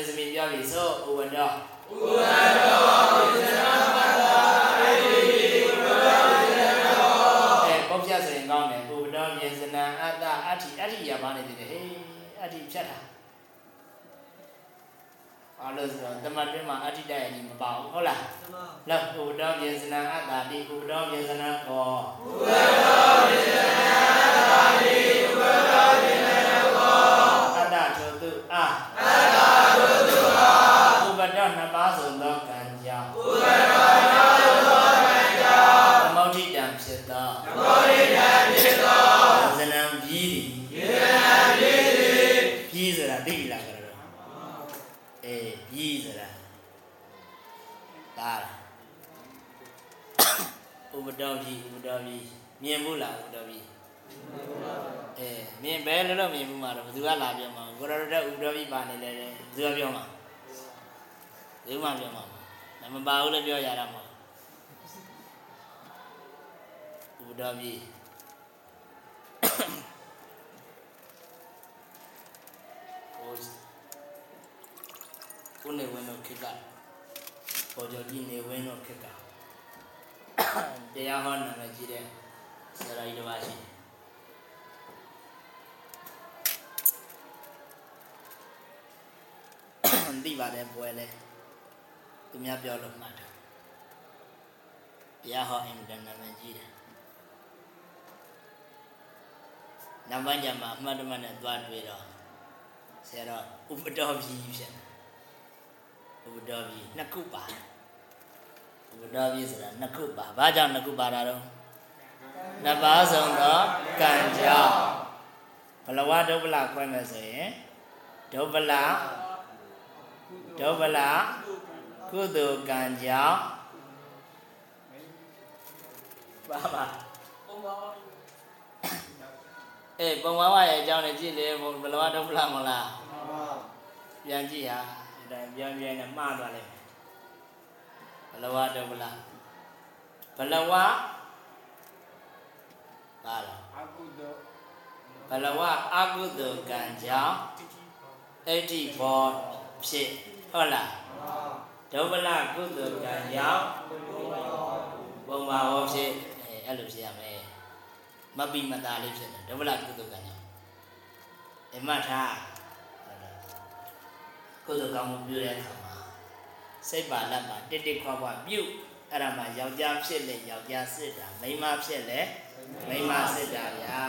နောက်ထပ်ပင်စမီပြောပြီဆိုဥဝန္တောဥဝန္တောဝိသနာမတ္တာအိဥဝန္တောဝိသနာအဲပေါက်ပြဆိုရင်ကောင်းတယ်ဥဝန္တောမြေစနံအတ္တအဋ္ဌိအဋ္ဌိရပါနေသေးတယ်ဟေးအဋ္ဌိဖြတ်တာအားလို့ဆိုတော့တမတ်တွင်းမှာအဋ္ဌိတရကြီးမပါဘူးဟုတ်လားလောက်ဥဝန္တောမြေစနံအတ္တတိဥဝန္တောမြေစနံကောဥဝန္တောမြေစနံ ဥပဒေပြီးဥပဒေပြီးမြင်ဘူးလားဥပဒေပြီးအဲမြင်ပဲလို့လို့မြင်ဘူးမှာတော့ဘယ်သူကလာပြောမှာကိုရတဲ့ဥပဒေပြီးပါနေလေဘယ်သူကပြောမှာဘယ်သူမှပြောမှာမပါဘူးလည်းပြောရတာမဟုတ်ဥပဒေပြီးကိုကိုနေဝင်တော့ခက်ကပေါ်ကြကြီးနေဝင်တော့ခက်က တရားဟောနာမည်ကြီးတဲ့ဆရာကြီးတစ်ပါးရှိတယ်သိပါတယ်ပွဲလဲသူများပြောလို့မှတ်တာတရားဟောအင်တန်နာမည်ကြီးတယ်နောက်ပိုင်းကျမှအမှတ်တမဲ့နဲ့သွားတွေ့တော့ဆရာတော်ဥပတော်ကြီးဖြစ်တယ်ဥပတော်ကြီးနှစ်ခုပါ ဥပတော်ကြီးဆိုတာနှစ်ခုပါဘာကြောင့်နှစ်ခုပါတာတော့နှစ်ပါးဆုံးသောကံကြောင့်ဘလဝဒုဗ္ဗလခွဲမယ်ဆိုရင်ဒုဗ္ဗလဒုဗ္ဗလကုသိုလ်ကံကြောင့်ပါပါအေးပုံဝါဝရဲ့အကြောင်းနဲ့ကြည့်လေဘလဝဒုဗ္ဗလမလားပြန်ကြည့်ဟာဒါပြန်ပြန်နဲ့မှားသွားလိမ့်မယ် ဘလဝဒုဗ္ဗလဘလဝပါလားအကုသိုလ်ဘလဝအကုသိုလ်ကံကြောင့်အဋ္ဌိဘောဖြစ်ဟုတ်လားဒုဗ္ဗလကုသိုလ်ကံကြောင့်ပုံပါဟောဖြစ်အဲအဲ့လိုဖြစ်ရမယ်မပိမတာလေးဖြစ်တယ်ဒုဗ္ဗလကုသိုလ်ကံကြောင့်အမထားကုသိုလ်ကောင်းမှုပြုတဲ့အခါမှာ စိတ်ပါလက်ပါတစ်တစ်ခွာခွာပြုအဲ့ဒါမှယောက်ျားဖြစ်လေယောက်ျားစစ်တာမိန်းမဖြစ်လေမိန်းမစစ်တာဗျာ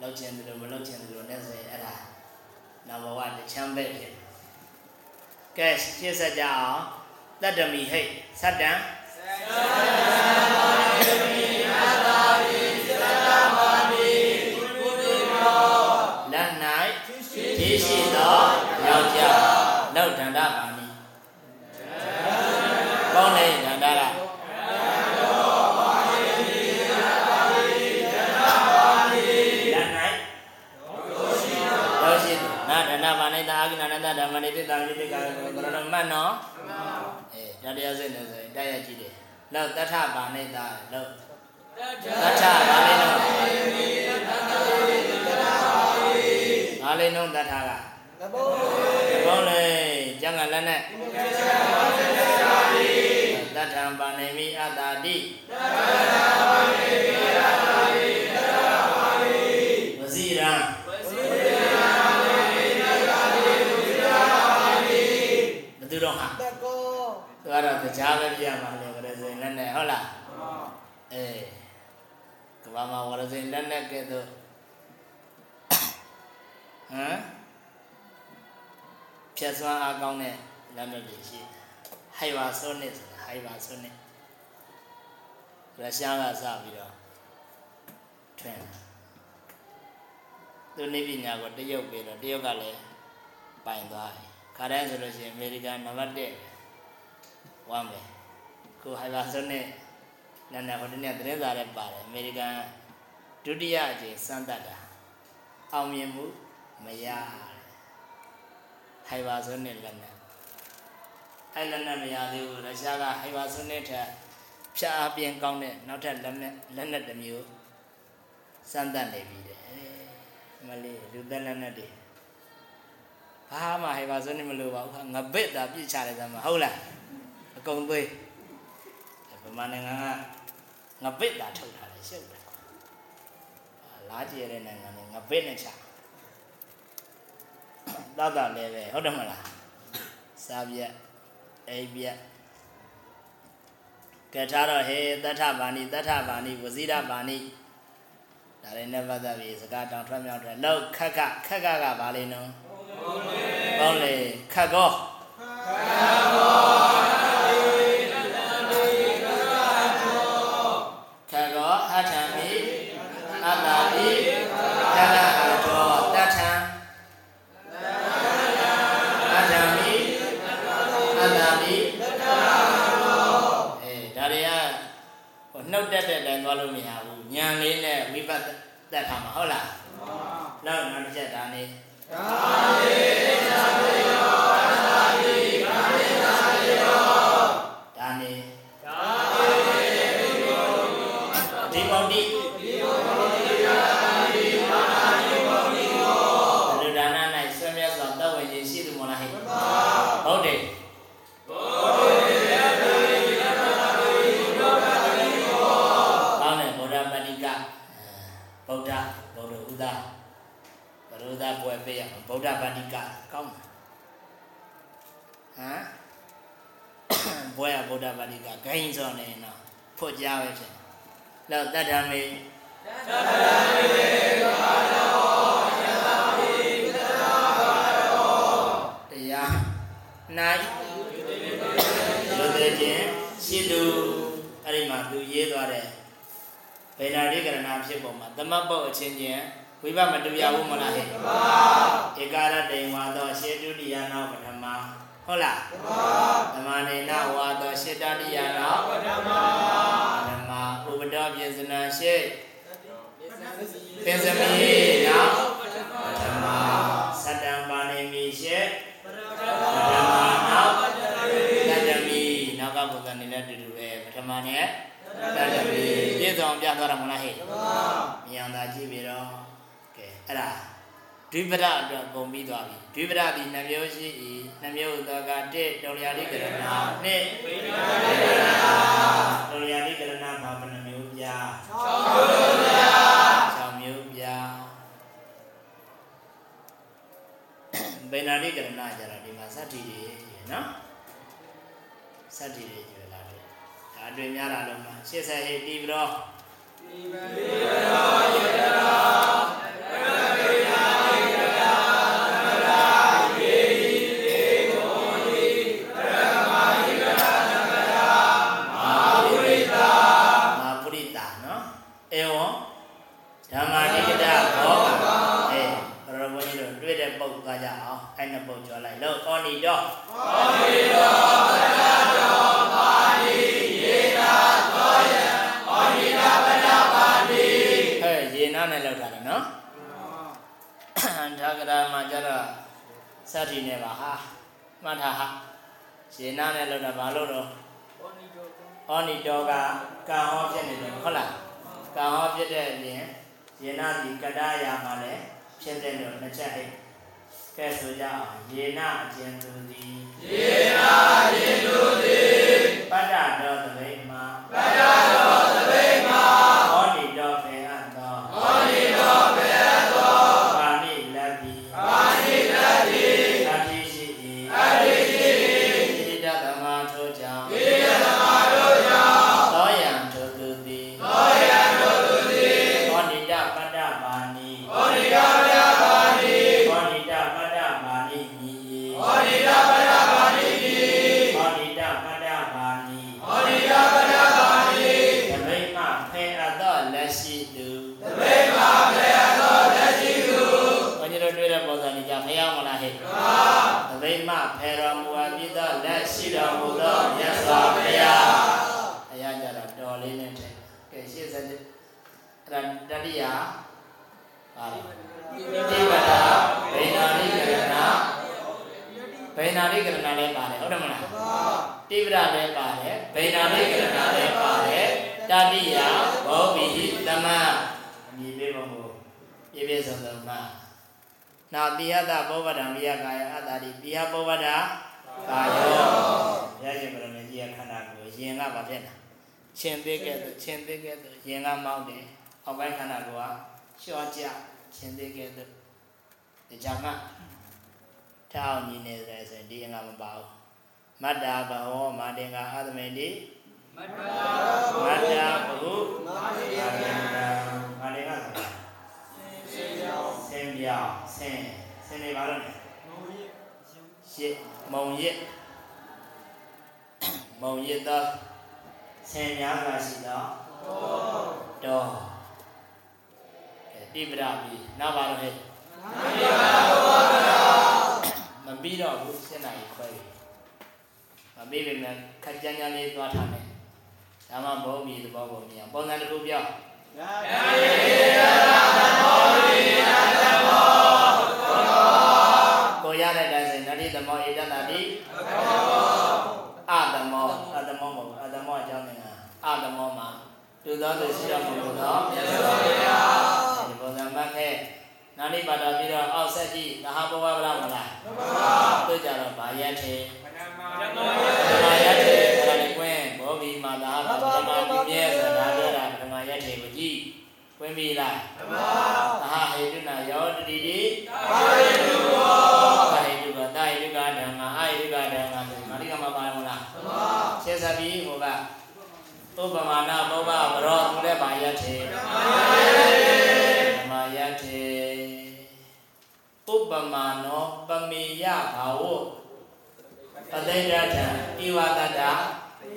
လောက်ချင်တယ်လို့မလောက်ချင်တယ်လို့နဲ့ဆိုရင်အဲ့ဒါနောက်ဘဝတချမ်းပဲဖြစ်တယ်ကဲရှင်းဆက်ကြအောင်တတ္တမိဟိတ်သတ္တံလက်၌ရှိရှိသောယောက်ျားလောက်ဒန္တပါ မှတ်နော်အေးဒါတရားစစ်နေဆိုရင်တိုက်ရကြည့်တယ်လောက်တထဘာနဲ့သားလောက်တထဘာလေးနော်ဘာလေးနော်တထကငဘုံဘောလေကျန်ကလည်းနဲ့တထံပါနေမိအတ္တာတိဝ ရမှာလေဝရဇင်လက်နဲ့ဟုတ်လားအေးကဘာမှာဝရဇင်လက်နဲ့ကဲတော့ဟမ်ဖြတ်စွမ်းအားကောင်းတဲ့လက်နဲ့တွေရှိဟိုင်ဝါဆိုနစ်ဆိုတာဟိုင်ဝါဆိုနစ်ရုရှားကစပြီးတော့ထွင်သူနေပညာကိုတရုတ်ပြီးတော့တရုတ်ကလည်းပိုင်သွားတယ်ခါတိုင်းဆိုလို့ရှိရင်အမေရိကန်နံပါတ်1ဝမ်းပဲ ခုဟိုင်ဝါဆိုနစ်နာနာဟိုတနေ့သတင်းစာလည်းပါတယ်အမေရိကန်ဒုတိယအကြိမ်စမ်းသပ်တာအောင်မြင်မှုမရဟိုင်ဝါဆိုနစ်လက်နဲ့အဲ့လက်နဲ့မရသေးဘူးရုရှားကဟိုင်ဝါဆိုနစ်ထက်ဖြတ်အပြင်းကောင်းတဲ့နောက်ထပ်လက်နဲ့လက်နဲ့တစ်မျိုးစမ်းသပ်နေပြီတဲ့မလေးလူသက်လက်နဲ့တွေဘာမှဟိုင်ဝါဆိုနစ်မလိုပါဘူးငါဘစ်တာပြစ်ချလိုက်သမှာဟုတ်လားအကုန်သွေး ဗမာနိုင်ငံကငါဘစ်တာထုတ်ထားတယ်ရှုပ်တယ်လားကြည့်ရတဲ့နိုင်ငံတွေငါဘစ်နဲ့ချတတ်တာလည်းပဲဟုတ်တယ်မလားစားပြက်အိပ်ပြက်ကဲထားတော့ဟေတထဗာဏိတထဗာဏိဝဇိရဗာဏိဒါလည်းနဲ့ပတ်သက်ပြီးစကားတောင်ထွက်မြောက်ထွက်လောက်ခက်ခခက်ကကဘာလေးနော်ပေါင်းလေခက်ကောခ သွားလို့မရဘူးညံလေးနဲ့ဝိပတ်သက်ထားမှာဟုတ်လားလောက်နောက်တစ်ချက်ဒါနေဒါ အောင်ဗုဒ္ဓပဏိကကောင်းတယ်ဟမ်ဘွဲရဗုဒ္ဓပါဠိကဂိင်းစောနေတော့ဖွကြပဲဖြစ်လောက်တတ္ထမေတရားနိုင်လူသေးခြင်းရှိသူအဲ့ဒီမှာသူရေးသွားတဲ့ဗေဒာရိကရဏဖြစ်ပုံမှာသမတ်ပုတ်အချင်းချင်း ဝိပမတူရဘူးမလားဟဲ့မှန်ပါဧကာရတိန်ဝါသောရှေတုတိယနာပထမဟုတ်လားဓမ္မနေနဝါသောရှေတတိယနာပထမဓမ္မဥပဒေပြေစနာရှေပင်စမီနာပထမသတ္တံပါဏိမိရှေပထမနာတတ္တမီနောက်ကဘုရားနေတဲ့တူတူပဲပထမနဲ့တတ္တမီပြည့်စုံပြသွားတာမလားဟဲ့မြန်သာကြည့်ပြီးတော့ကဲ အဲ့ဒါဒွိပဒအတွက်ပုံပြီးသွားပြီဒွိပဒဒီနှမျိုးရှိ၏နှမျိုးသောက1တုံလျာတိကရဏနှစ်ဝိပဒတုံလျာတိကရဏမှာဘယ်နှမျိုးပြ6မျိုးပြ6မျိုးပြဗေနာတိကရဏကြတာဒီမှာစတ္တိတွေနော်စတ္တိတွေကျွေလာတယ်ဒါအတွင်များလာလို့မှာ80ဟိတိပြီးတော့မာ လိုက်လို့ဩနိတော့ဟဲ့ရေနာနဲ့လောက်တာလေနော်ဒါကရာမှာကျတော့စတိနဲ့ပါဟာမှတ်ထားဟာရေနာနဲ့လောက်တာဘာလို့တော့ဩနိတောကကံဟောဖြစ်နေတယ်ဟုတ်လားကံဟောဖြစ်တဲ့အပြင်ရေနာဒီကတ္တရာမှာလည်းဖြစ်တဲ့လို့နှစ်ချက်ဟဲ့ ကဲဆိုကြအောင်ရေနာအကျဉ်သူသည်ယေနာယေတုတိပတ္တတော်သပိ နာတိဟတဘောဝဒံဝိယကာယအတ္တတိတိဟဘောဝဒကာယောရခြင်းပရမေကြီးခန္ဓာကိုယ်ယင်ကဘာဖြစ်လဲရှင်သေးကဲ့သို့ရှင်သေးကဲ့သို့ယင်ကမောင်းတယ်အောက်ပိုင်းခန္ဓာကိုယ်ကလျှော့ကြရှင်သေးကဲ့သို့ဒီကြောင့်ကထောင်းညီနေတယ်ဆိုရင်ဒီအင်္ဂါမပါဘူးမတ္တာဘဝမာတင်္ဂအာသမေတိမတ္တမတ္တာဘဟုမာတိယမာတင်္ဂမာတင်္ဂစေယောဆင်းပြောင်း ဆင်းဆင်းနေပါတော့ရှစ်မုံရစ်မုံရစ်သောဆင်းများစွာရှိသောသောတော့အဲတိပရပြီနောက်ပါတော့ဟဲ့နာယဘာဘောကရာမပြီးတော့ဘူး7နာရီခွဲပြီမပြီးပြီမဲ့ခက်ကြမ်းကြမ်းလေးသွားထားမယ်ဒါမှဘုံမီသဘောပုံမြင်ပုံစံတစ်ခုပြောင်းနာယေ တိုင်းဆိုနတ္တိသမောဧတတတိသောအတမောအတမောမဟုတ်ဘူးအတမောအကြောင်းနေတာအတမောမှာသူသောသူရှိတော်မူသောမြတ်စွာဘုရားဒီပုံစံမှတ်ခဲ့နာနိပါဒပြီးတော့အောက်ဆက်ကြည့်သဟဘဝဗလာမလားတို့ကြတော့ဘာရက်ထေပဏမနမောပထမရက်ထေအဲ့ဒါလေးကွင်းဘောဘီမာသာပထမဒီမြဲဆိုတာပြောတာပထမရက်ထေကိုကြည့်ကွင်းပြီလားနမောသဟဟေတုနာယောတတိတိပါရိတုဘော မောရှင်းစပြီးဟိုကဥပမာနာဘောဘဘရောသူလည်းပါရက်ထေဓမ္မယတေဥပမာနောပမေယဘာဝအသိဒထံဤဝတတ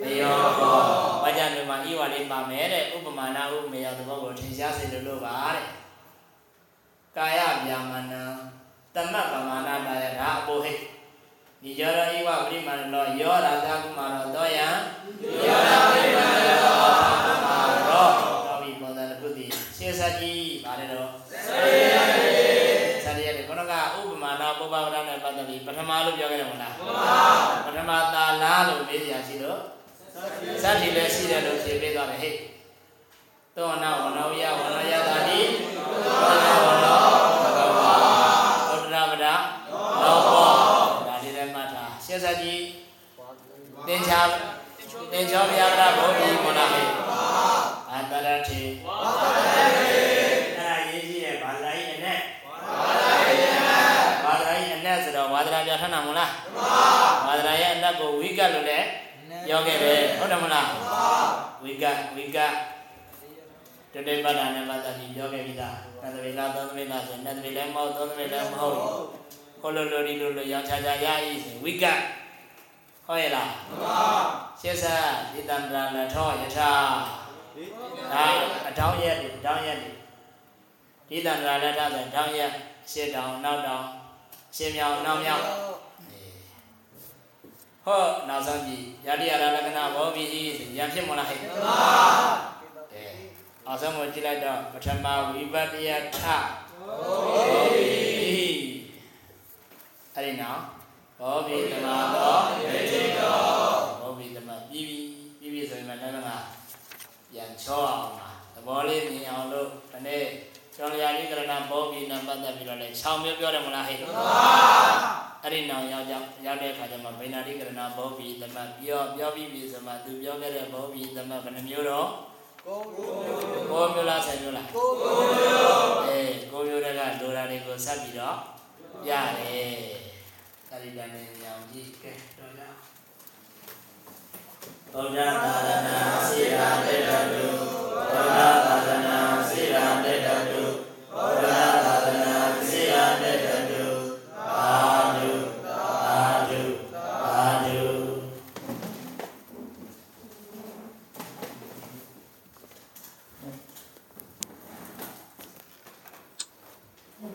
မယောကောဘာကြောင့်ဒီမှာဤဝလေးပါမယ်တဲ့ဥပမာနာဥပမေယသဘောကိုထင်ရှားစေလို့လို့ပါတဲ့ကာယဗျာမနံတမတ်ပမာဏတာယဒါအပိုဟိဒီ ယောရဤဝပရိမာဏလောယောရာသကုမာရောတောယံယောရာပရိမာဏလောကုမာရောတော်ပြီပုံစံတစ်ခုတည်းရှင်းစကြီးပါတယ်တော့စေယတေဆရာရဲ့ခုနကဥပမာနာပုပ္ပဝရနဲ့ပတ်သက်ပြီးပထမလို့ပြောခဲ့တယ်မလားနမောပထမသာလားလို့မေးစရာရှိတော့စัตတိလည်းရှိတယ်လို့ဖြေပေးသွားတယ်ဟဲ့သောနာဝနောယဝနောယတာတိသောနာဝနော မှတ်ထားရှင်းစကြီးသင်္ချာသင်္ချောဗျာဒဘောဓိမနာဟဲ့အတရတိဝါသတေအဲ့ဒါရေးကြည့်ရဲ့ဘာသာရေးနဲ့ဝါသတေယဝါဒရာရဲ့အနက်ဆိုတော့ဝါဒရာပြထနာမလားဝါဒရာရဲ့အနက်ကိုဝိကတ်လို့လည်းပြောခဲ့တယ်ဟုတ်တယ်မလားဝိကတ်ဝိကတ်တတိပဒနာနဲ့ပတ်သက်ပြီးပြောခဲ့ပြီးသားနတ်သမေလားသုံးသမေလားဆိုရင်နတ်သမေလည်းမဟုတ်သုံးသမေလည်းမဟုတ် ခေါ်လို့လို့ဒီလိုလိုရောင်ချာချာရဤဆိုဝိကတ်ဟုတ်ရဲ့လားနမောရှင်းစားဒီတံတရာလထောယထာဒါအတောင်းရက်ဒီအတောင်းရက်ဒီဒီတံတရာလထဆိုတောင်းရက်ရှစ်တောင်နောက်တောင်ရှင်းမြောင်နောက်မြောင်ဟောနောက်ဆုံးကြည့်ယတိယရလက္ခဏဘောဘိဟိဆိုရံဖြစ်မလားဟဲ့နမောအဲအောက်ဆုံးကိုကြည့်လိုက်တော့ပထမဝိပတ္တယထဘောဘိ အဲ့ဒီနောက်ဘောဘိသမသောဒေတိတောဘောဘိသမပြီးပြီပြီးပြီဆိုရင်လည်းလည်းငါပြန်ချောအောင်ပါသဘောလေးမြင်အောင်လို့ဒီနေ့ကျောင်းလျာလေးကရဏဘောဘိနဲ့ပတ်သက်ပြီးတော့လည်း6မျိုးပြောတယ်မလားဟဲ့မှန်ပါအဲ့ဒီနောင်ရောက်ရောက်ရောက်တဲ့အခါကျမှဗိနာတိကရဏဘောဘိသမပြောပြောပြီးပြီဆိုမှသူပြောခဲ့တဲ့ဘောဘိသမဘယ်နှမျိုးတော့ကိုမျိုးလားဆယ်မျိုးလားကိုမျိုးအေးကိုမျိုးတွေကလိုရာတွေကိုဆက်ပြီးတော့ရတယ် Sarila Ninyam Jikke Dola Bodha Dharana Sira Dela Dola